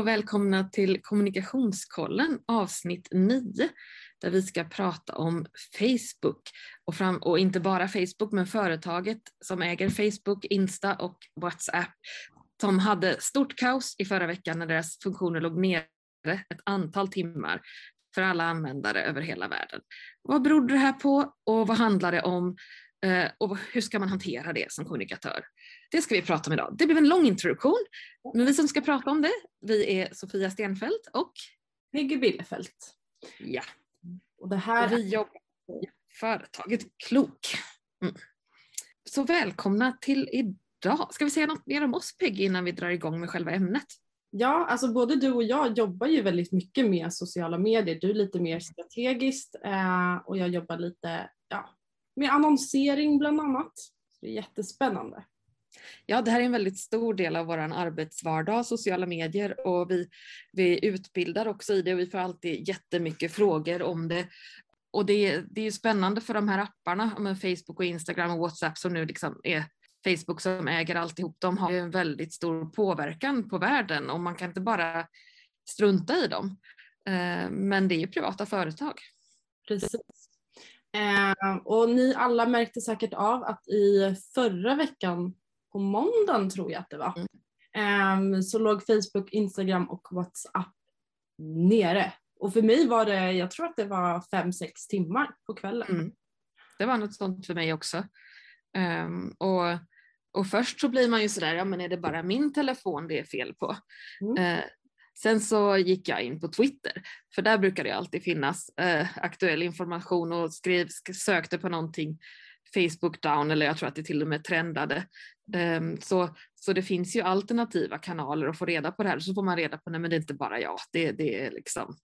Och välkomna till Kommunikationskollen avsnitt 9 där vi ska prata om Facebook och, fram, och inte bara Facebook men företaget som äger Facebook, Insta och WhatsApp som hade stort kaos i förra veckan när deras funktioner låg nere ett antal timmar för alla användare över hela världen. Vad berodde det här på och vad handlar det om eh, och hur ska man hantera det som kommunikatör? Det ska vi prata om idag. Det blev en lång introduktion, men vi som ska prata om det, vi är Sofia Stenfeldt och Peggy Billefelt. Ja. Och det här... Vi jobbar på företaget Klok. Mm. Så välkomna till idag. Ska vi säga något mer om oss Peggy innan vi drar igång med själva ämnet? Ja, alltså både du och jag jobbar ju väldigt mycket med sociala medier. Du är lite mer strategiskt eh, och jag jobbar lite ja, med annonsering bland annat. Så det är jättespännande. Ja, det här är en väldigt stor del av vår arbetsvardag, sociala medier och vi, vi utbildar också i det och vi får alltid jättemycket frågor om det. Och det, det är ju spännande för de här apparna med Facebook och Instagram och WhatsApp som nu liksom är Facebook som äger alltihop. De har ju en väldigt stor påverkan på världen och man kan inte bara strunta i dem. Eh, men det är ju privata företag. Precis. Eh, och ni alla märkte säkert av att i förra veckan på måndagen tror jag att det var, um, så låg Facebook, Instagram och WhatsApp nere. Och för mig var det, jag tror att det var fem sex timmar på kvällen. Mm. Det var något sånt för mig också. Um, och, och först så blir man ju sådär, ja men är det bara min telefon det är fel på? Mm. Uh, sen så gick jag in på Twitter, för där brukar det alltid finnas uh, aktuell information och skrev, sökte på någonting Facebook down eller jag tror att det till och med trendade. Um, så, så det finns ju alternativa kanaler att få reda på det här. Så får man reda på, nej men det är inte bara jag, det, det är liksom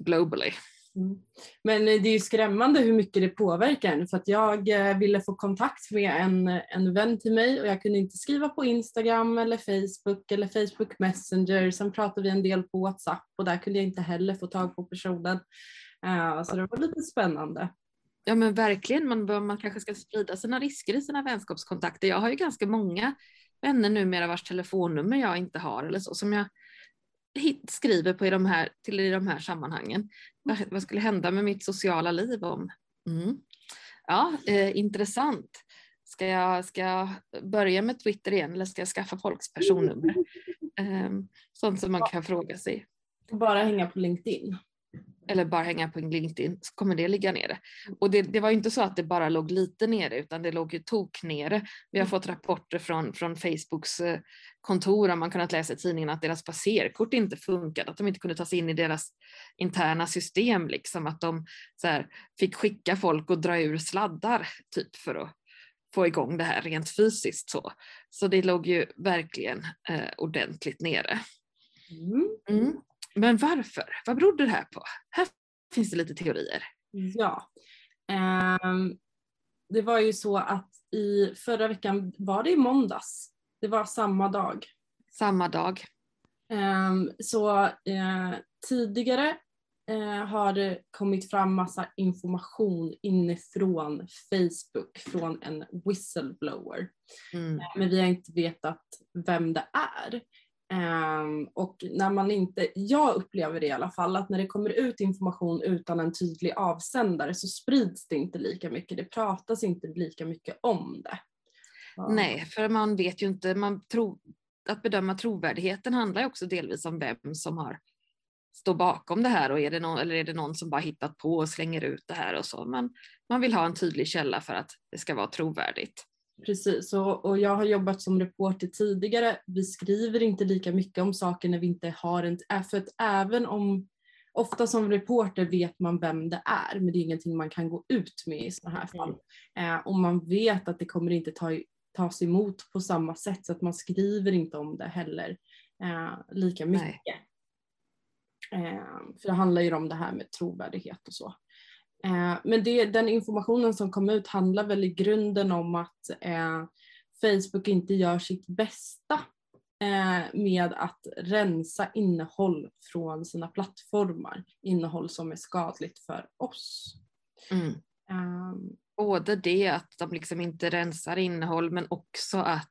globally. Mm. Men eh, det är ju skrämmande hur mycket det påverkar en för att jag eh, ville få kontakt med en, en vän till mig och jag kunde inte skriva på Instagram eller Facebook eller Facebook Messenger. Sen pratade vi en del på WhatsApp och där kunde jag inte heller få tag på personen. Uh, så det var lite spännande. Ja men verkligen, man, man kanske ska sprida sina risker i sina vänskapskontakter. Jag har ju ganska många vänner numera vars telefonnummer jag inte har eller så som jag hit, skriver på i de här, till i de här sammanhangen. Vad, vad skulle hända med mitt sociala liv om? Mm. Ja, eh, intressant. Ska jag, ska jag börja med Twitter igen eller ska jag skaffa folks personnummer? Eh, sånt som man kan fråga sig. Bara hänga på LinkedIn eller bara hänga på en LinkedIn så kommer det ligga nere. Och det, det var inte så att det bara låg lite nere utan det låg ju tok nere. Vi har fått rapporter från, från Facebooks eh, kontor där man kunnat läsa i tidningen att deras passerkort inte funkade, att de inte kunde ta sig in i deras interna system, liksom att de så här, fick skicka folk och dra ur sladdar typ för att få igång det här rent fysiskt så. Så det låg ju verkligen eh, ordentligt nere. Mm. Men varför? Vad berodde det här på? Här finns det lite teorier. Ja. Um, det var ju så att i förra veckan, var det i måndags? Det var samma dag. Samma dag. Um, så uh, tidigare uh, har det kommit fram massa information inifrån Facebook från en whistleblower. Mm. Men vi har inte vetat vem det är. Um, och när man inte, jag upplever det i alla fall, att när det kommer ut information utan en tydlig avsändare så sprids det inte lika mycket, det pratas inte lika mycket om det. Ja. Nej, för man vet ju inte, man tror, att bedöma trovärdigheten handlar ju också delvis om vem som har står bakom det här och är det någon, eller är det någon som bara hittat på och slänger ut det här och så. Men man vill ha en tydlig källa för att det ska vara trovärdigt. Precis, och, och jag har jobbat som reporter tidigare. Vi skriver inte lika mycket om saker när vi inte har en... För att även om... Ofta som reporter vet man vem det är, men det är ingenting man kan gå ut med i sådana här fall. Mm. Eh, och man vet att det kommer inte ta, tas emot på samma sätt, så att man skriver inte om det heller eh, lika mycket. Eh, för det handlar ju om det här med trovärdighet och så. Eh, men det, den informationen som kom ut handlar väl i grunden om att eh, Facebook inte gör sitt bästa eh, med att rensa innehåll från sina plattformar. Innehåll som är skadligt för oss. Mm. Um, Både det att de liksom inte rensar innehåll men också att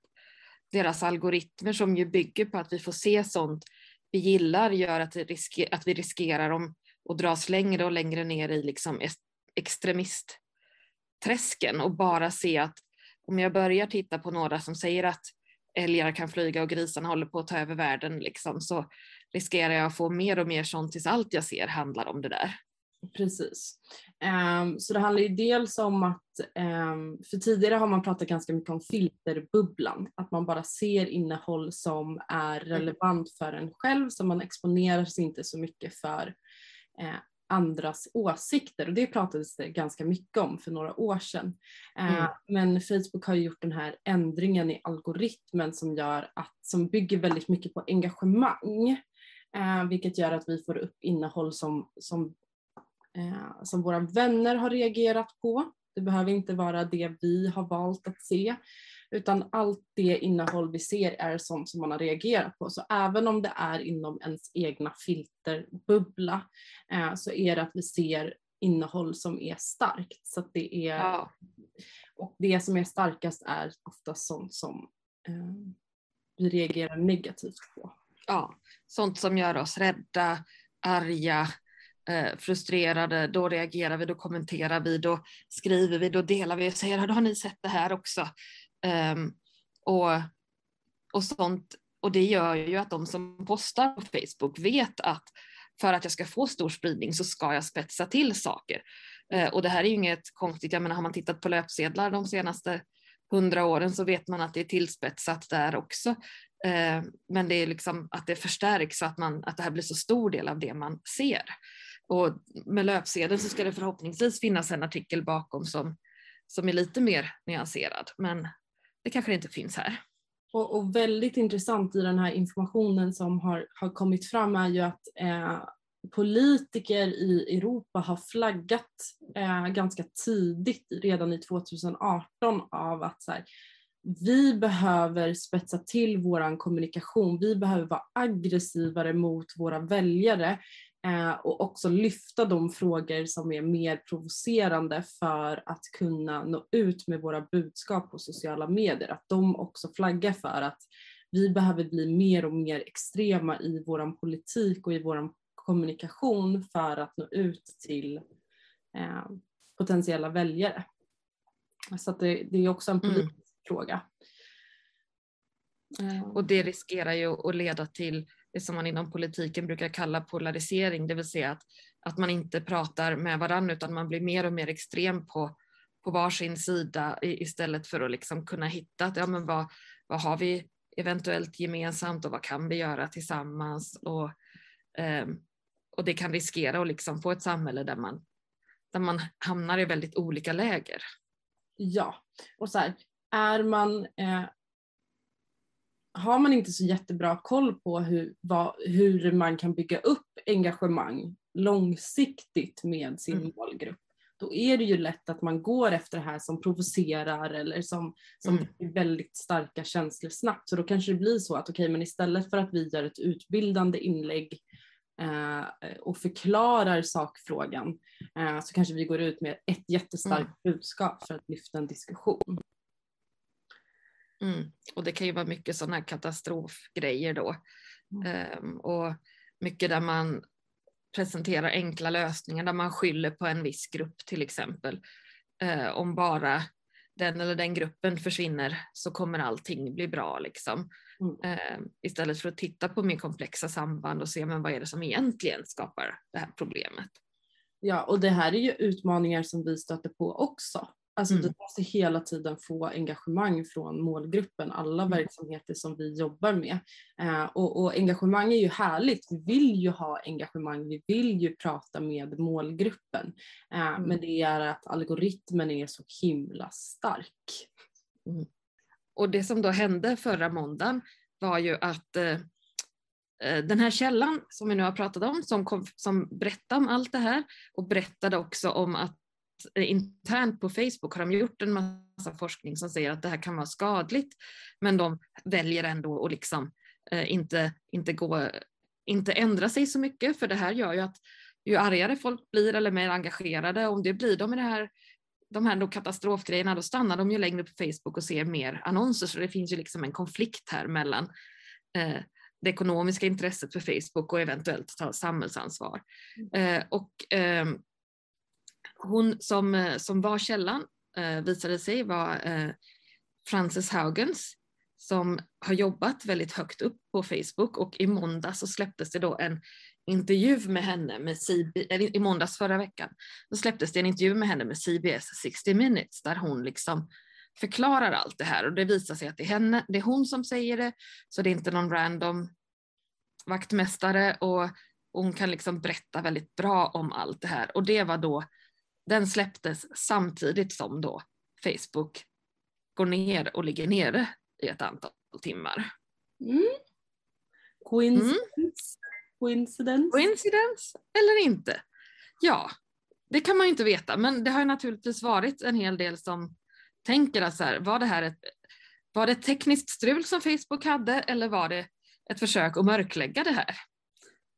deras algoritmer som ju bygger på att vi får se sånt vi gillar gör att, risker, att vi riskerar om, att dras längre och längre ner i liksom extremistträsken och bara se att om jag börjar titta på några som säger att älgar kan flyga och grisarna håller på att ta över världen liksom, så riskerar jag att få mer och mer sånt tills allt jag ser handlar om det där. Precis. Um, så det handlar ju dels om att, um, för tidigare har man pratat ganska mycket om filterbubblan, att man bara ser innehåll som är mm. relevant för en själv, så man exponerar sig inte så mycket för uh, andras åsikter och det pratades det ganska mycket om för några år sedan. Uh, mm. Men Facebook har gjort den här ändringen i algoritmen som gör att, som bygger väldigt mycket på engagemang. Uh, vilket gör att vi får upp innehåll som, som eh, som våra vänner har reagerat på. Det behöver inte vara det vi har valt att se utan allt det innehåll vi ser är sånt som man har reagerat på. Så även om det är inom ens egna filterbubbla eh, så är det att vi ser innehåll som är starkt. Så det är, ja. Och det som är starkast är ofta sånt som eh, vi reagerar negativt på. Ja, sånt som gör oss rädda, arga, eh, frustrerade, då reagerar vi, då kommenterar vi, då skriver vi, då delar vi och säger då har ni sett det här också. Um, och, och sånt. Och det gör ju att de som postar på Facebook vet att för att jag ska få stor spridning så ska jag spetsa till saker. Uh, och det här är ju inget konstigt, jag menar har man tittat på löpsedlar de senaste hundra åren så vet man att det är tillspetsat där också. Uh, men det är liksom att det förstärks så att, man, att det här blir så stor del av det man ser. Och med löpsedeln så ska det förhoppningsvis finnas en artikel bakom som, som är lite mer nyanserad, men det kanske det inte finns här. Och, och, väldigt intressant i den här informationen som har, har kommit fram är ju att eh, politiker i Europa har flaggat eh, ganska tidigt, redan i 2018, av att så här, vi behöver spetsa till våran kommunikation, vi behöver vara aggressivare mot våra väljare och också lyfta de frågor som är mer provocerande för att kunna nå ut med våra budskap på sociala medier. Att de också flaggar för att vi behöver bli mer och mer extrema i vår politik och i vår kommunikation för att nå ut till eh, potentiella väljare. Så det, det, är också en mm. politisk mm. fråga. Och det riskerar ju att leda till det som man inom politiken brukar kalla polarisering, det vill säga att, att man inte pratar med varandra utan man blir mer och mer extrem på, på varsin sida istället för att liksom kunna hitta att, ja, men vad, vad har vi eventuellt gemensamt och vad kan vi göra tillsammans och, eh, och det kan riskera att liksom få ett samhälle där man, där man hamnar i väldigt olika läger. Ja, och så här, är man eh, har man inte så jättebra koll på hur, vad, hur man kan bygga upp engagemang långsiktigt med sin mm. målgrupp, då är det ju lätt att man går efter det här som provocerar eller som, som mm. väldigt starka känslor snabbt. Så då kanske det blir så att okej, okay, men istället för att vi gör ett utbildande inlägg eh, och förklarar sakfrågan eh, så kanske vi går ut med ett jättestarkt mm. budskap för att lyfta en diskussion. Mm. Och det kan ju vara mycket sådana här katastrofgrejer då. Mm. Um, och mycket där man presenterar enkla lösningar där man skyller på en viss grupp till exempel. Uh, om bara den eller den gruppen försvinner så kommer allting bli bra liksom. Mm. Uh, istället för att titta på mer komplexa samband och se men vad är det som egentligen skapar det här problemet. Ja, och det här är ju utmaningar som vi stöter på också. Alltså mm. du måste hela tiden få engagemang från målgruppen, alla mm. verksamheter som vi jobbar med. Eh, och, och, engagemang är ju härligt, vi vill ju ha engagemang, vi vill ju prata med målgruppen. Eh, mm. Men det är att algoritmen är så himla stark. Mm. Och det som då hände förra måndagen var ju att eh, eh den här källan som vi nu har pratat om, som, kom, som berättade om allt det här och berättade också om att internt på Facebook har de gjort en massa forskning som säger att det här kan vara skadligt, men de väljer ändå att liksom eh, inte, inte, gå, inte ändra sig så mycket, för det här gör ju att ju argare folk blir eller mer engagerade, om det blir de i det här de här katastrofgrejerna, då stannar de ju längre på Facebook och ser mer annonser, så det finns ju liksom en konflikt här mellan, eh, det ekonomiska intresset för Facebook och eventuellt ta samhällsansvar. Eh, och eh, hon som, eh, som var källan eh, visade sig vara eh, Frances Haugens som har jobbat väldigt högt upp på Facebook. Och i måndag så släpptes det då en intervju med henne med CBS, i måndags förra veckan, så släpptes det en intervju med henne med CBS 60 minutes där hon liksom förklarar allt det här. Och det visar sig att det är, henne, det är hon som säger det, så det är inte någon random vaktmästare. Och hon kan liksom berätta väldigt bra om allt det här. Och det var då, den släpptes samtidigt som då Facebook går ner och ligger nere i ett antal timmar. Mm. Coincidence? Mm. Coincidence? Coincidence eller inte? Ja, det kan man ju inte veta, men det har naturligtvis varit en hel del som tänker att så här, var det här ett, var det ett tekniskt strul som Facebook hade eller var det ett försök att mörklägga det här?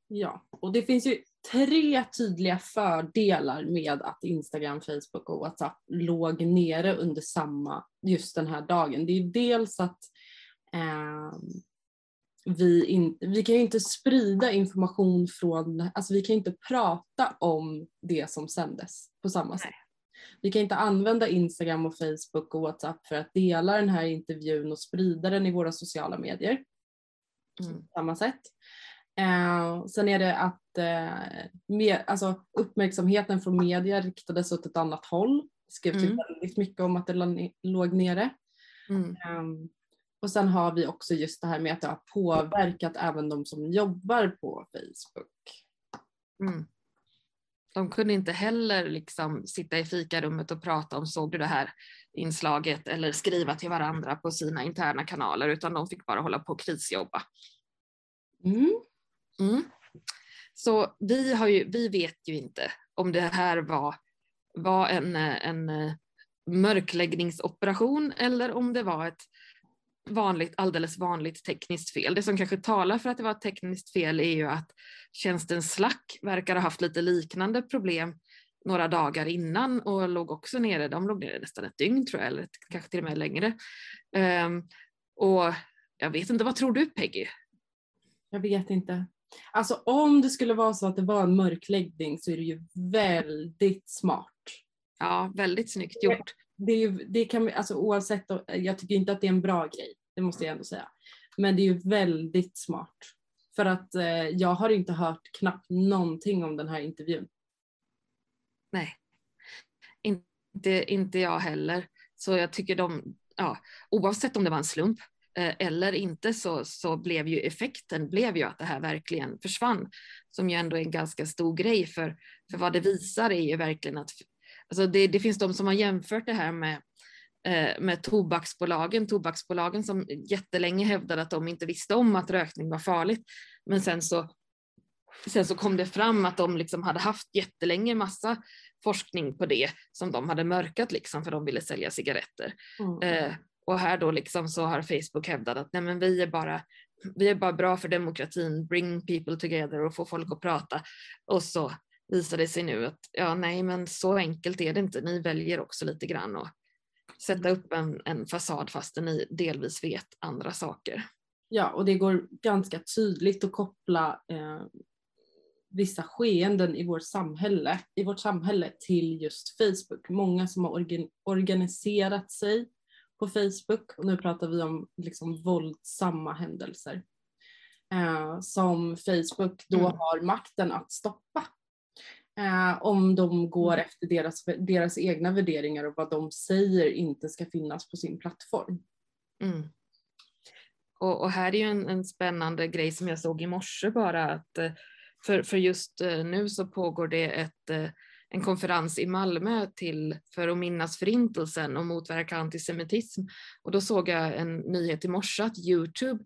Ja, och det finns ju tre tydliga fördelar med att Instagram, Facebook och WhatsApp låg nere under samma, just den här dagen. Det är dels att eh, vi, in, vi kan ju inte sprida information från, alltså vi kan inte prata om det som sändes på samma sätt. Vi kan inte använda Instagram och Facebook och WhatsApp för att dela den här intervjun och sprida den i våra sociala medier. Mm. På samma sätt. Eh, sen är det att med, alltså, uppmärksamheten från media riktades åt ett annat håll. Det skrevs mm. väldigt mycket om att det låg nere. Mm. Eh, och sen har vi också just det här med att det har påverkat även de som jobbar på Facebook. Mm. De kunde inte heller liksom sitta i fikarummet och prata om såg du det här inslaget eller skriva till varandra på sina interna kanaler utan de fick bara hålla på och krisjobba. Mm. Mm. Så vi, har ju, vi vet ju inte om det här var, var en, en eh, mörkläggningsoperation eller om det var ett vanligt, alldeles vanligt tekniskt fel. Det som kanske talar för att det var ett tekniskt fel är ju att tjänsten Slack verkar ha haft lite liknande problem några dagar innan och låg också nere. De låg nere nästan ett dygn tror jag, eller kanske till och med längre. Um, och jag vet inte, vad tror du Peggy? Jag vet inte. Alltså om det skulle vara så att det var en mörkläggning så är det ju väldigt smart. Ja, väldigt snyggt gjort. Det, är ju, det kan, alltså oavsett, jag tycker inte att det är en bra grej, det måste jag ändå säga. Men det är ju väldigt smart. För att eh, jag har inte hört knappt någonting om den här intervjun. Nej, inte, inte jag heller. Så jag tycker de, ja, oavsett om det var en slump eller inte så, så blev ju effekten blev ju att det här verkligen försvann, som ju ändå är en ganska stor grej för, för vad det visar är ju verkligen att alltså det, det finns de som har jämfört det här med eh, med tobaksbolagen, tobaksbolagen som jättelänge hävdade att de inte visste om att rökning var farligt, men sen så Sen så kom det fram att de liksom hade haft jättelänge massa forskning på det som de hade mörkat liksom för de ville sälja cigaretter. Mm. Eh, och här då liksom så har Facebook hävdat att nej men vi är bara vi är bara bra för demokratin, bring people together och få folk att prata. Och så visar det sig nu att ja, nej, men så enkelt är det inte. Ni väljer också lite grann att sätta upp en, en fasad fastän ni delvis vet andra saker. Ja, och det går ganska tydligt att koppla eh, vissa skeenden i vårt samhälle, i vårt samhälle till just Facebook. Många som har organ, organiserat sig på Facebook och nu pratar vi om liksom våldsamma händelser eh, som Facebook då mm. har makten att stoppa. Eh, om de går mm. efter deras, deras egna värderingar och vad de säger inte ska finnas på sin plattform. Mm. Och, och, här är ju en, en, spännande grej som jag såg i morse bara att eh, för, för just eh, nu så pågår det ett eh, en konferens i Malmö till, för att minnas förintelsen och motverka antisemitism. Och då såg jag en nyhet i morse att Youtube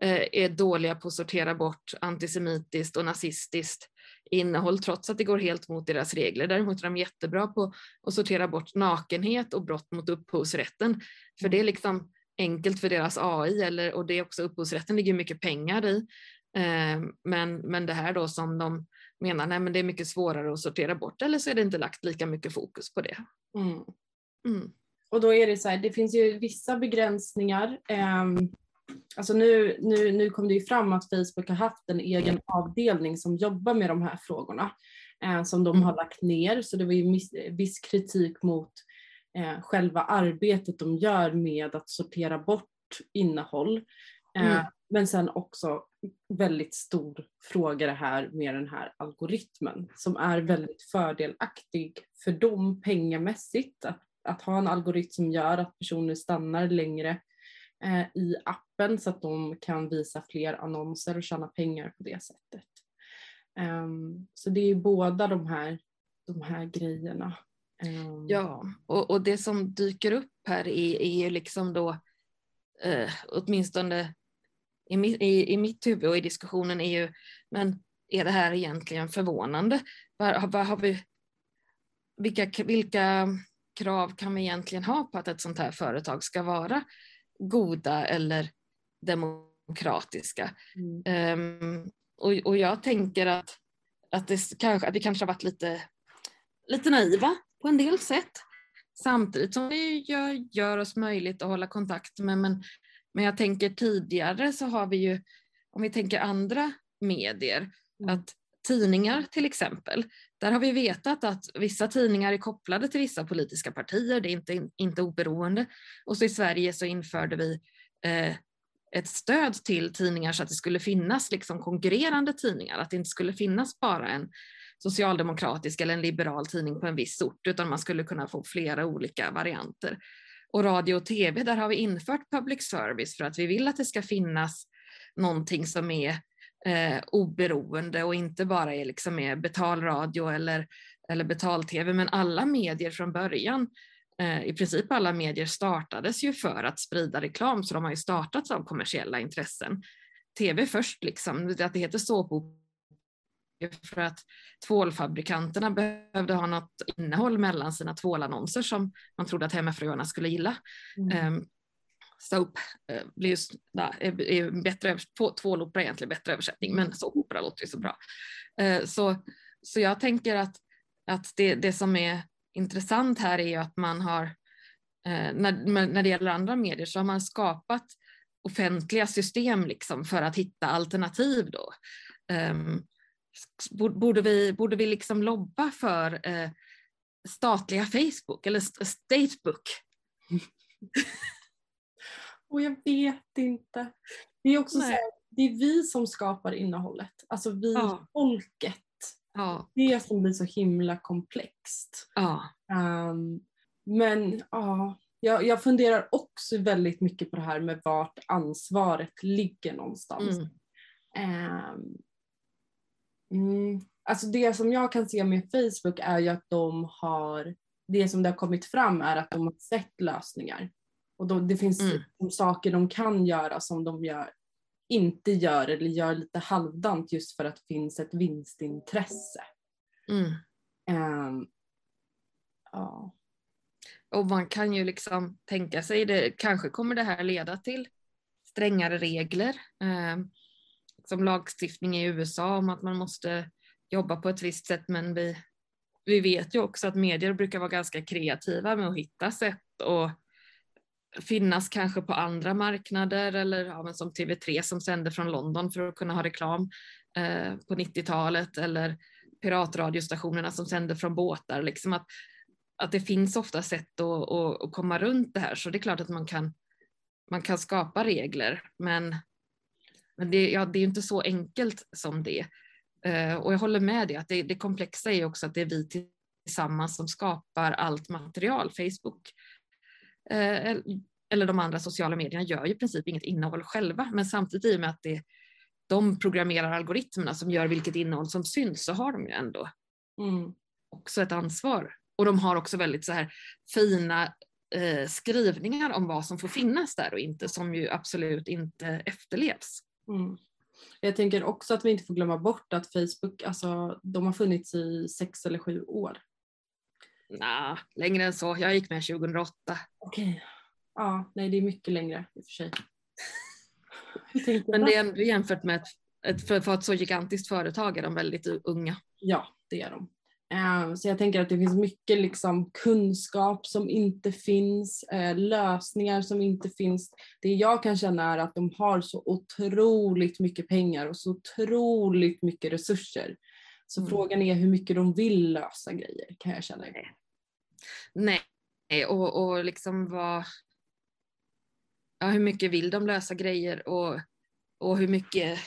eh, är dåliga på att sortera bort antisemitiskt och nazistiskt innehåll trots att det går helt mot deras regler. Däremot är de jättebra på att sortera bort nakenhet och brott mot upphovsrätten. För det är liksom enkelt för deras AI eller, och det är också upphovsrätten ligger mycket pengar i. Eh, men, men det här då som de menar nej men det är mycket svårare att sortera bort eller så är det inte lagt lika mycket fokus på det. Mm. Mm. Och då är det så här, det finns ju vissa begränsningar. Eh, alltså nu, nu, nu kom det ju fram att Facebook har haft en egen avdelning som jobbar med de här frågorna eh, som de har lagt ner så det var ju miss, viss kritik mot eh, själva arbetet de gör med att sortera bort innehåll. Eh, mm. Men sen också väldigt stor fråga det här med den här algoritmen som är väldigt fördelaktig för dem pengamässigt. Att, att ha en algoritm som gör att personer stannar längre eh, i appen så att de kan visa fler annonser och tjäna pengar på det sättet. Um, så det är båda de här, de här grejerna. Um. Ja, och, och det som dyker upp här är, är ju liksom då eh, åtminstone i, i, i mitt huvud och i diskussionen är ju, men är det här egentligen förvånande? Vad, vad har vi, vilka, vilka krav kan vi egentligen ha på att ett sånt här företag ska vara goda eller demokratiska? Mm. Um, och, och jag tänker att, att, det kanske, att vi kanske har varit lite, lite naiva på en del sätt. Samtidigt som det gör, gör oss möjligt att hålla kontakt med, men men jag tänker tidigare så har vi ju, om vi tänker andra medier, mm. att tidningar till exempel, där har vi vetat att vissa tidningar är kopplade till vissa politiska partier, det är inte, inte oberoende. Och så i Sverige så införde vi eh, ett stöd till tidningar så att det skulle finnas liksom konkurrerande tidningar, att det inte skulle finnas bara en socialdemokratisk eller en liberal tidning på en viss ort, utan man skulle kunna få flera olika varianter. Och radio och tv, där har vi infört public service för att vi vill att det ska finnas någonting som är eh, oberoende och inte bara är liksom är betalradio eller, eller betal-tv, men alla medier från början eh, i princip alla medier startades ju för att sprida reklam, så de har ju startats av kommersiella intressen. TV först, liksom, att det heter såpopera för att tvålfabrikanterna behövde ha något innehåll mellan sina tvålannonser som man trodde att hemmafruarna skulle gilla. Mm. Um, soap blir just, da, är, är bättre, tvålopera är egentligen bättre översättning, men såpopera låter ju så bra. Uh, så, så jag tänker att, att det, det som är intressant här är ju att man har, uh, när, när det gäller andra medier så har man skapat offentliga system liksom för att hitta alternativ då. Um, borde vi, borde vi liksom lobba för eh, statliga Facebook eller Statebook? Och jag vet inte. Det är också så här, det är vi som skapar innehållet, alltså vi ja. folket. Ja. Det som blir så himla komplext. Ja. Um, men ja, jag, jag funderar också väldigt mycket på det här med vart ansvaret ligger någonstans. Mm. Um, Mm, alltså det som jag kan se med Facebook är ju att de har, det som det har kommit fram är att de har sett lösningar. Och då, det finns mm. saker de kan göra som de gör, inte gör eller gör lite halvdant just för att det finns ett vinstintresse. Mm. Um, ja. Och man kan ju liksom tänka sig, det, kanske kommer det här leda till strängare regler. Um, som lagstiftning i USA om att man måste jobba på ett visst sätt men vi, vi vet ju också att medier brukar vara ganska kreativa med att hitta sätt och finnas kanske på andra marknader eller ja, som TV3 som sände från London för att kunna ha reklam eh, på 90-talet eller piratradiostationerna som sände från båtar. Liksom att, att det finns ofta sätt att, att, att komma runt det här så det är klart att man kan, man kan skapa regler men men det, ja, det är inte så enkelt som det. Uh, och jag håller med dig att det, det komplexa är också att det är vi tillsammans som skapar allt material. Facebook uh, eller de andra sociala medierna gör ju i princip inget innehåll själva, men samtidigt i och med att det, de programmerar algoritmerna som gör vilket innehåll som syns så har de ju ändå mm. också ett ansvar. Och de har också väldigt så här fina eh, skrivningar om vad som får finnas där och inte som ju absolut inte efterlevs. Mm. Jag tänker också att vi inte får glömma bort att Facebook, alltså de har funnits i sex eller sju år. Nej, längre än så. Jag gick med 2008. Okej. Okay. Ja, nej det är mycket längre i och för sig. Men det är ändå jämfört med ett, ett för, för ett så gigantiskt företag är de väldigt unga. Ja, det är de. Eh, så jag tänker att det finns mycket liksom kunskap som inte finns, eh, lösningar som inte finns. Det jag kan känna är att de har så otroligt mycket pengar och så otroligt mycket resurser. Så mm. frågan är hur mycket de vill lösa grejer kan jag känna. Nej, och, och liksom vad... Ja, hur mycket vill de lösa grejer och, och hur mycket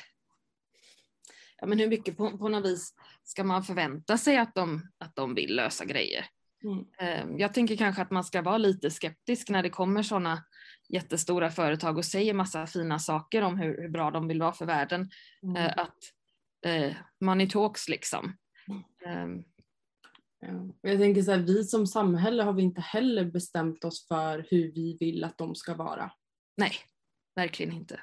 ja, men hur mycket på, på något vis ska man förvänta sig att de, att de vill lösa grejer? Mm. Ehm, jag tänker kanske att man ska vara lite skeptisk när det kommer sådana jättestora företag och säger massa fina saker om hur, hur bra de vill vara för världen. Mm. Eh, att eh, money talks liksom. Mm. Ja. Jag tänker så här, vi som samhälle har vi inte heller bestämt oss för hur vi vill att de ska vara. Nej, verkligen inte.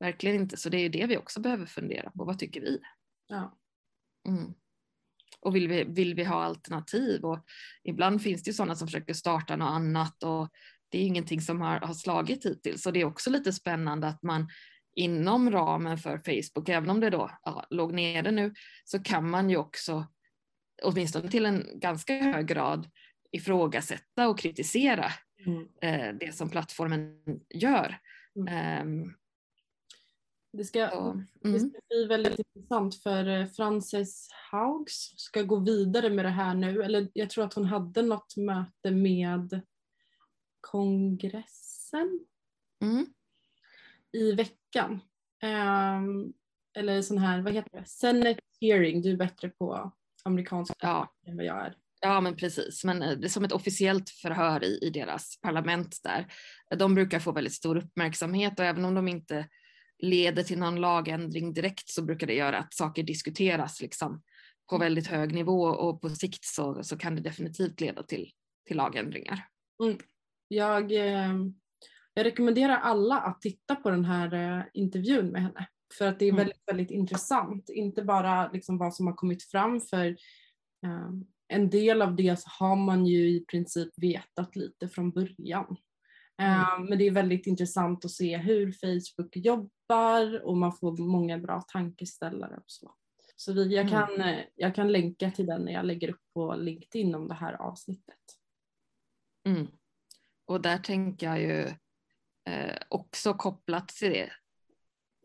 Verkligen inte, så det är det vi också behöver fundera på. Vad tycker vi? Ja. Mm. Och vill vi, vill vi ha alternativ? Och ibland finns det ju sådana som försöker starta något annat och det är ingenting som har, har slagit hittills. Så det är också lite spännande att man inom ramen för Facebook, även om det då ja, låg nere nu, så kan man ju också, åtminstone till en ganska hög grad, ifrågasätta och kritisera mm. eh, det som plattformen gör. Mm. Um, det ska, mm. det ska bli väldigt intressant för eh, Frances Haugs ska gå vidare med det här nu. Eller jag tror att hon hade något möte med kongressen mm. i veckan. Um, eller sån här, vad heter det? Senate hearing. Du är bättre på amerikanska ja. än vad jag är. Ja men precis, men eh, det är som ett officiellt förhör i, i deras parlament där. De brukar få väldigt stor uppmärksamhet och även om de inte leder till någon lagändring direkt så brukar det göra att saker diskuteras liksom på mm. väldigt hög nivå och på sikt så, så kan det definitivt leda till, till lagändringar. Mm. Jag, eh, jag rekommenderar alla att titta på den här eh, intervjun med henne för att det är mm. väldigt, väldigt intressant. Inte bara liksom vad som har kommit fram för eh, en del av det har man ju i princip vetat lite från början. Mm. Eh, men det är väldigt intressant att se hur Facebook jobbar och man får många bra tankeställare och så. Så vi, jag, mm. kan, mm. jag kan länka till den när jag lägger upp på LinkedIn om det här avsnittet. Mm. Och där tänker jag ju eh, också kopplat till det,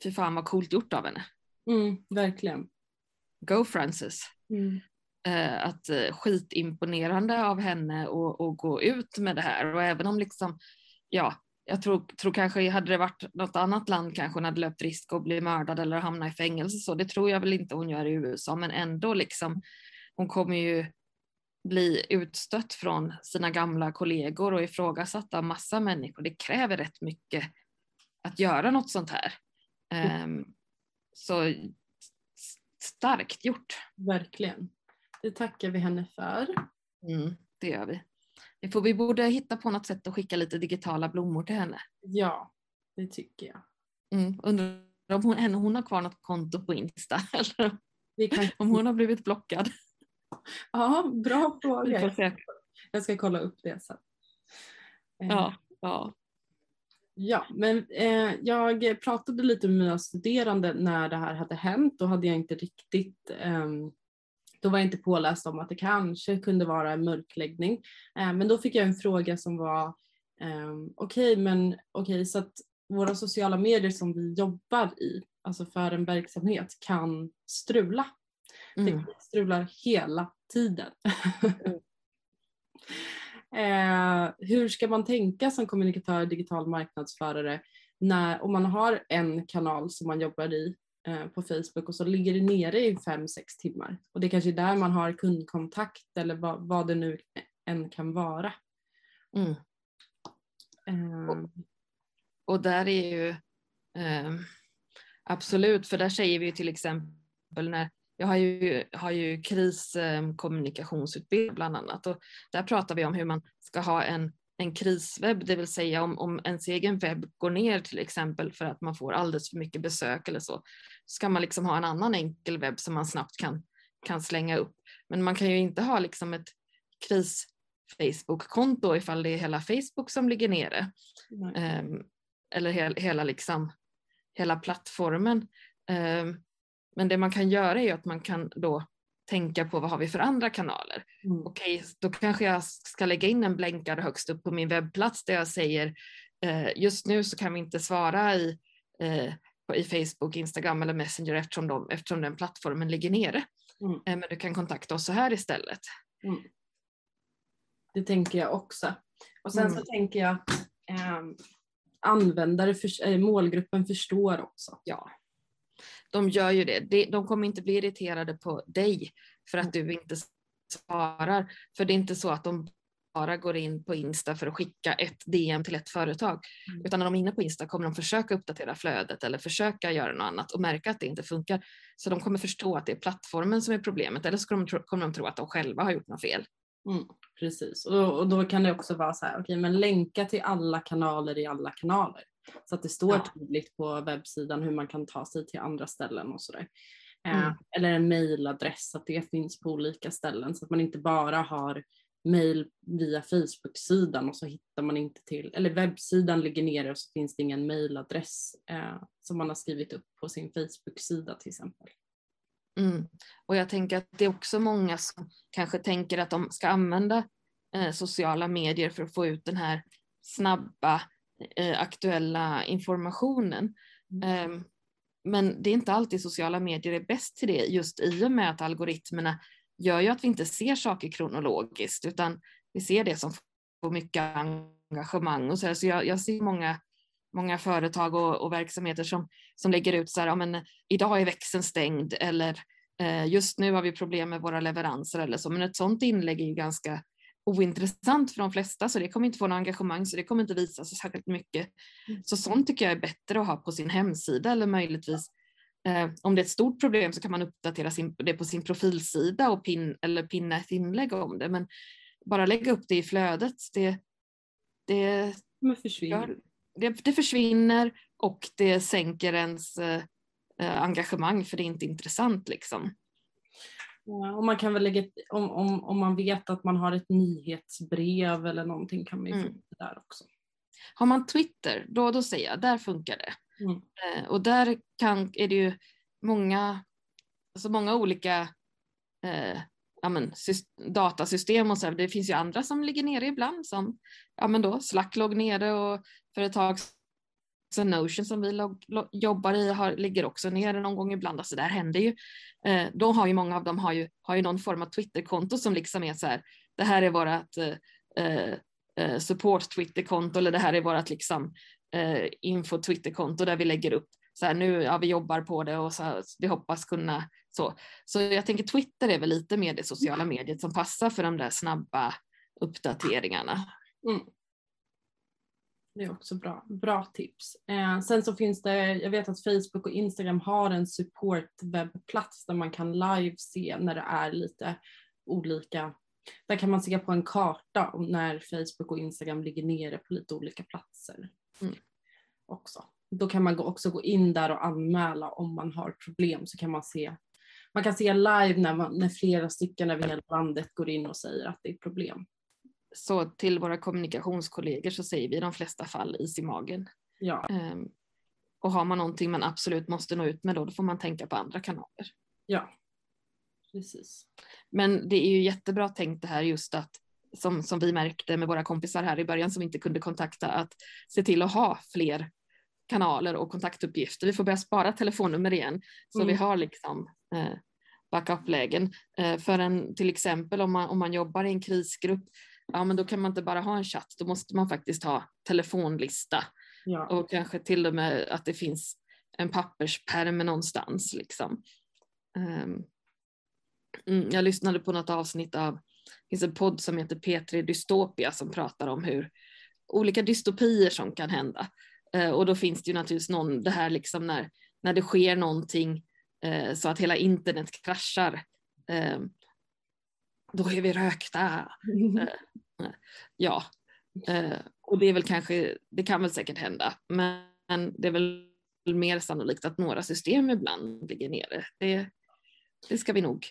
fy fan vad coolt gjort av henne. Mm, verkligen. Go Frances. Mm. Eh, att eh, skitimponerande av henne att gå ut med det här och även om liksom ja, jag tror, tror kanske hade det varit något annat land kanske hon hade löpt risk att bli mördad eller hamna i fängelse så det tror jag väl inte hon gör i USA men ändå liksom hon kommer ju bli utstött från sina gamla kollegor och ifrågasatt av massa människor. Det kräver rätt mycket att göra något sånt här. Um, så starkt gjort. Verkligen. Det tackar vi henne för. Mm, det gör vi. Får vi borde hitta på något sätt att skicka lite digitala blommor till henne. Ja, det tycker jag. Mm, undrar om hon, hon har kvar något konto på Insta eller om hon har blivit blockad. Ja, bra fråga. Jag ska kolla upp det sen. Eh, ja, ja. Ja, men eh, jag pratade lite med mina studerande när det här hade hänt. Då hade jag inte riktigt eh, då var jag inte påläst om att det kanske kunde vara en mörkläggning. Eh, men då fick jag en fråga som var eh, okej, okay, men okej, okay, så att våra sociala medier som vi jobbar i, alltså för en verksamhet, kan strula. Mm. Det strular hela tiden. Mm. eh, hur ska man tänka som kommunikatör, digital marknadsförare när, om man har en kanal som man jobbar i på Facebook och så ligger det nere i fem sex timmar. Och det kanske är där man har kundkontakt eller vad, vad det nu än kan vara. Mm. Um. Och, och, där är ju um, absolut, för där säger vi till exempel när jag har ju, har ju kriskommunikationsutbildning bland annat och där pratar vi om hur man ska ha en en kriswebb, det vill säga om, om ens egen webb går ner till exempel för att man får alldeles för mycket besök eller så, ska man liksom ha en annan enkel webb som man snabbt kan, kan slänga upp. Men man kan ju inte ha liksom ett kris Facebook-konto ifall det är hela Facebook som ligger nere. Um, eller he hela, liksom, hela plattformen. Um, men det man kan göra är att man kan då tänka på vad har vi för andra kanaler. Mm. Okej, då kanske jag ska lägga in en blänkare högst upp på min webbplats där jag säger eh, just nu så kan vi inte svara i, eh, i Facebook, Instagram eller Messenger eftersom, de, eftersom den plattformen ligger nere. Mm. Eh, men du kan kontakta oss så här istället. Mm. Det tänker jag också. Och sen så mm. tänker jag att eh, användare, för, äh, målgruppen förstår också. Ja. De gör ju det. De kommer inte bli irriterade på dig för att du inte svarar. För det är inte så att de bara går in på Insta för att skicka ett DM till ett företag. Mm. Utan när de är inne på Insta kommer de försöka uppdatera flödet eller försöka göra något annat och märka att det inte funkar. Så de kommer förstå att det är plattformen som är problemet eller så kommer de tro, kommer de tro att de själva har gjort något fel. Mm, precis, och, och, då kan det också vara så här, okej okay, men länka till alla kanaler i alla kanaler. Så att det står ja. tydligt på webbsidan hur man kan ta sig till andra ställen och sådär. Eh, mm. eller en mailadress, att det finns på olika ställen så att man inte bara har mail via Facebook-sidan och så hittar man inte till, eller webbsidan ligger nere och så finns det ingen mailadress eh, som man har skrivit upp på sin Facebook-sida till exempel. Mm. Och jag tänker att det är också många som kanske tänker att de ska använda eh, sociala medier för att få ut den här snabba eh, aktuella informationen. Mm. Eh, men det är inte alltid sociala medier är bäst till det just i och med att algoritmerna gör ju att vi inte ser saker kronologiskt utan vi ser det som får mycket engagemang och så. Här. Så jag, jag ser många många företag och, och, verksamheter som, som lägger ut så här, ja, men idag är växeln stängd eller eh, just nu har vi problem med våra leveranser eller så. Men ett sådant inlägg är ju ganska ointressant för de flesta så det kommer inte få något engagemang så det kommer inte visa sig särskilt mycket. Mm. Så sånt tycker jag är bättre att ha på sin hemsida eller möjligtvis eh, om det är ett stort problem så kan man uppdatera sin, det på sin profilsida och pin, eller pinna ett inlägg om det. Men bara lägga upp det i flödet, det, det, försvinner. det, det försvinner och det sänker ens eh, eh, engagemang för det är inte intressant liksom. Ja, och man kan väl lägga, om, om, om man vet att man har ett nyhetsbrev eller någonting kan man ju mm. få det där också. Har man Twitter, då, då säger jag, där funkar det. Mm. Eh, och där kan, är det ju många, alltså många olika eh, ja, men, datasystem och så. Det finns ju andra som ligger nere ibland som ja, men då, Slack låg nere och för ett tag sedan Notion som vi jobbar i har, ligger också nere någon gång ibland. Alltså där händer ju. Eh, då har ju många av dem har ju, har ju någon form av Twitterkonto som liksom är så här. Det här är vårat eh, eh, support Twitterkonto eller det här är vårat liksom eh, info Twitterkonto där vi lägger upp så här, nu, ja vi jobbar på det och så, vi hoppas kunna så. Så jag tänker Twitter är väl lite mer det sociala mediet som passar för de där snabba uppdateringarna. Mm. Det är också bra, bra tips. Eh, sen så finns det, jag vet att Facebook och Instagram har en supportwebbplats där man kan live se när det är lite olika där kan man se på en karta när Facebook och Instagram ligger nere på lite olika platser. Mm. Också. Då kan man också gå in där och anmäla om man har problem så kan man se man kan se live när, man, när flera stycken över hela landet går in och säger att det är problem. Så till våra kommunikationskollegor så säger vi i de flesta fall is i magen. Ja. Um, och har man någonting man absolut måste nå ut med då, då får man tänka på andra kanaler. Ja, precis. Men det är ju jättebra tänkt det här just att som, som vi märkte med våra kompisar här i början som inte kunde kontakta, att se till att ha fler kanaler och kontaktuppgifter. Vi får börja spara telefonnummer igen så mm. vi har liksom eh, backup-lägen. Eh, för en, till exempel om man, om man jobbar i en krisgrupp, ja men då kan man inte bara ha en chatt, då måste man faktiskt ha telefonlista ja. och kanske till och med att det finns en papperspärm någonstans liksom. Um, jag lyssnade på något avsnitt av det finns en podd som heter P3 Dystopia som pratar om hur olika dystopier som kan hända. Eh, och då finns det ju naturligtvis någon, det här liksom när, när det sker någonting eh, så att hela internet kraschar. Eh, då är vi rökta. Eh, ja, eh, och det är väl kanske, det kan väl säkert hända, men det är väl mer sannolikt att några system ibland ligger nere. Det, det ska vi nog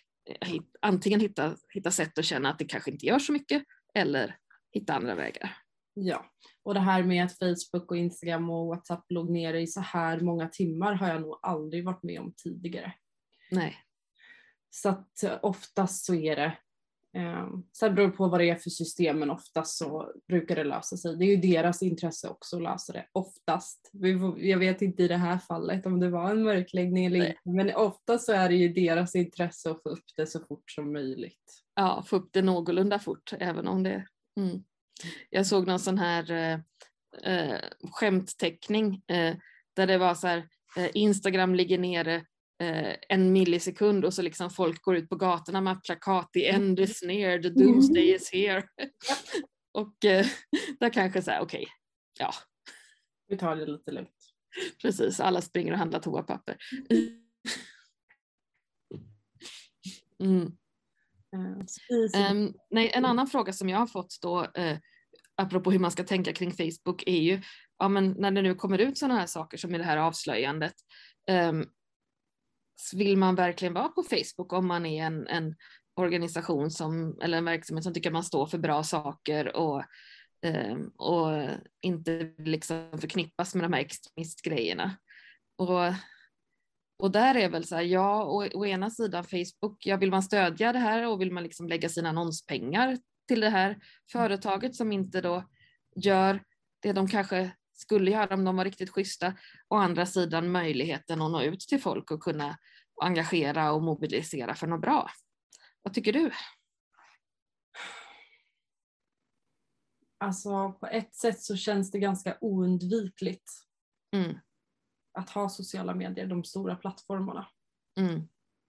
antingen hitta, hitta sätt att känna att det kanske inte gör så mycket eller hitta andra vägar. Ja, och det här med att Facebook och Instagram och WhatsApp låg nere i så här många timmar har jag nog aldrig varit med om tidigare. Nej. så att oftast så är det eh, Sen beror det på vad det är för system men oftast så brukar det lösa sig. Det är ju deras intresse också att lösa det, oftast. Jag vet inte i det här fallet om det var en mörkläggning eller inte men oftast så är det ju deras intresse att få upp det så fort som möjligt. Ja, få upp det någorlunda fort även om det... Mm. Jag såg någon sån här eh, eh, skämtteckning eh, där det var så här eh, Instagram ligger nere en millisekund och så liksom folk går ut på gatorna med plakat the end is near, the doomsday is here. och eh, där kanske så här, okej, okay, ja. Vi tar det lite lugnt. Precis, alla springer och handlar toapapper. Mm. Um, nej, en annan fråga som jag har fått då, uh, apropå hur man ska tänka kring Facebook, är ju ja, men när det nu kommer ut sådana här saker som i det här avslöjandet, um, vill man verkligen vara på Facebook om man är en, en organisation som, eller en verksamhet som tycker man står för bra saker och, eh, och inte liksom förknippas med de här extremistgrejerna. Och och där är väl så här, ja, å, å ena sidan Facebook, ja, vill man stödja det här och vill man liksom lägga sina annonspengar till det här företaget som inte då gör det de kanske skulle göra om de var riktigt schyssta. Å andra sidan möjligheten att nå ut till folk och kunna engagera och mobilisera för något bra. Vad tycker du? Alltså på ett sätt så känns det ganska oundvikligt. Mm att ha sociala medier, de stora plattformarna. Mm.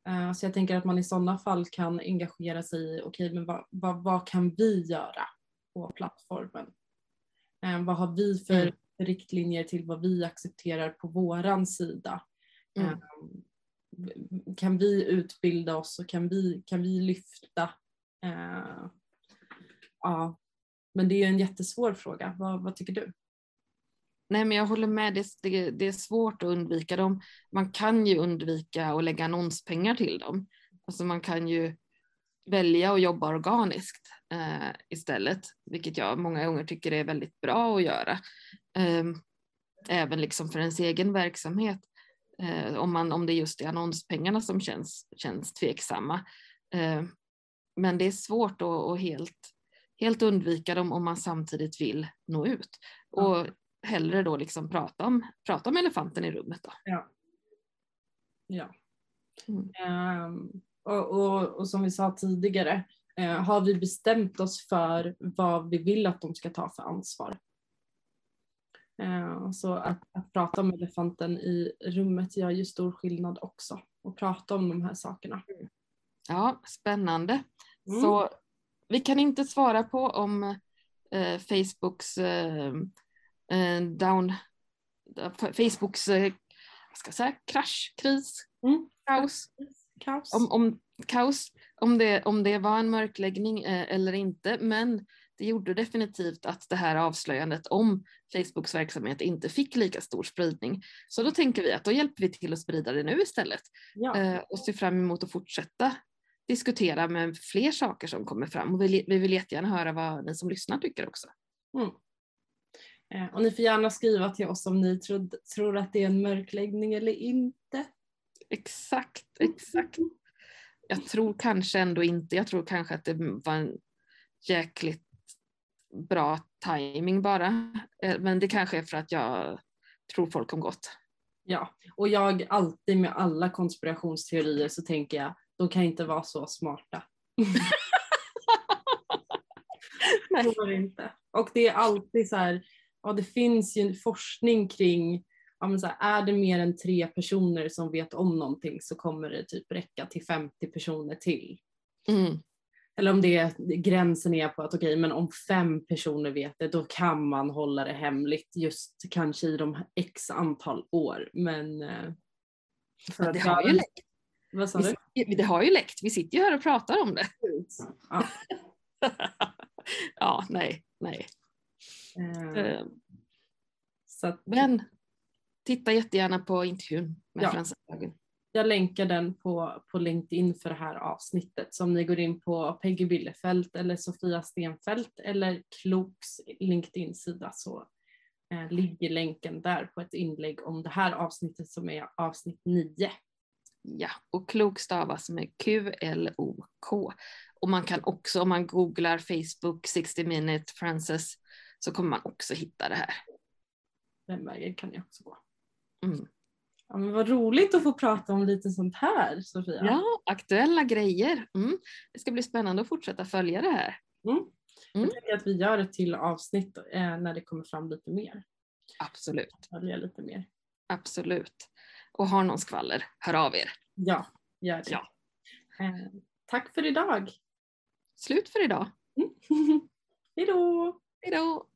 Uh, så jag tänker att man i sådana fall kan engagera sig i, okej okay, men vad, vad, vad, kan vi göra på plattformen? Uh, vad har vi för mm. Riktlinjer till vad vi accepterar på våran sida? Mm. Uh, kan vi utbilda oss och kan vi, kan vi lyfta? ja, men det är en jättesvår fråga. Vad, vad tycker du? Nej, men jag håller med. Det, det, det, är svårt att undvika dem. Man kan ju undvika att lägga annonspengar till dem. Alltså man kan ju välja att jobba organiskt eh, istället, vilket jag många gånger tycker är väldigt bra att göra. Eh, även liksom för ens egen verksamhet. Eh, om, man, om det just är annonspengarna som känns, känns tveksamma. Eh, men det är svårt att, att helt, helt undvika dem om man samtidigt vill nå ut. Och hellre då liksom prata om, prata om elefanten i rummet. Då. Ja. ja. Mm. Um, och, och, och, som vi sa tidigare, uh, har vi bestämt oss för vad vi vill att de ska ta för ansvar? Uh, så att, att, prata om elefanten i rummet gör ju stor skillnad också. Och prata om de här sakerna. Ja, spännande. Mm. Så vi kan inte svara på om eh, Facebooks eh, eh, down, Facebooks eh, vad ska jag säga, krasch, kris, mm. kaos. kaos. Om, om, kaos, om det, om det var en mörkläggning eh, eller inte, men det gjorde definitivt att det här avslöjandet om Facebooks verksamhet inte fick lika stor spridning. Så då tänker vi att då hjälper vi till att sprida det nu istället ja. eh, och ser fram emot att fortsätta diskutera med fler saker som kommer fram och vi, vi vill jättegärna höra vad ni som lyssnar tycker också. Mm. Eh, och ni får gärna skriva till oss om ni tror, tror att det är en mörkläggning eller inte. Exakt, exakt. Jag tror kanske ändå inte, jag tror kanske att det var en jäkligt bra timing bara. Eh, men det kanske är för att jag tror folk om gott. Ja, och jag alltid med alla konspirationsteorier så tänker jag, de kan inte vara så smarta. Nej. inte. Och det är alltid så här, ja, det finns ju forskning kring ja, men så här, är det mer än tre personer som vet om någonting så kommer det typ räcka till 50 personer till. Mm. Eller om det är, gränsen är på att okej, okay, men om fem personer vet det då kan man hålla det hemligt just kanske i de x antal år. Men eh, för det har ju läckt. Vad sa du? Det har ju läckt. Vi sitter ju här och pratar om det. Ja, ja nej, nej. Uh, att, Men titta jättegärna på intervjun med ja, Frans Hagen. Jag länkar den på, på LinkedIn för det här avsnittet. Så om ni går in på Peggy Billefelt eller Sofia Stenfelt eller Kloks LinkedIn-sida så eh, ligger länken där på ett inlägg om det här avsnittet som är avsnitt 9. Ja, och klok stavas med Q-L-O-K. Och man kan också, om man googlar Facebook 60 minute Frances, så kommer man också hitta det här. Den vägen kan jag också gå. Mm. Ja, men vad roligt att få prata om lite sånt här Sofia. Ja, aktuella grejer. Mm. Det ska bli spännande att fortsätta följa det här. Mm. Mm. Jag tänker att vi gör ett till avsnitt eh, när det kommer fram lite mer. Absolut, Följa lite mer. absolut. Och har någon skvaller, hör av er. Ja, gör det. Ja. Eh, tack för idag. Slut för idag. Hej då! Hej då!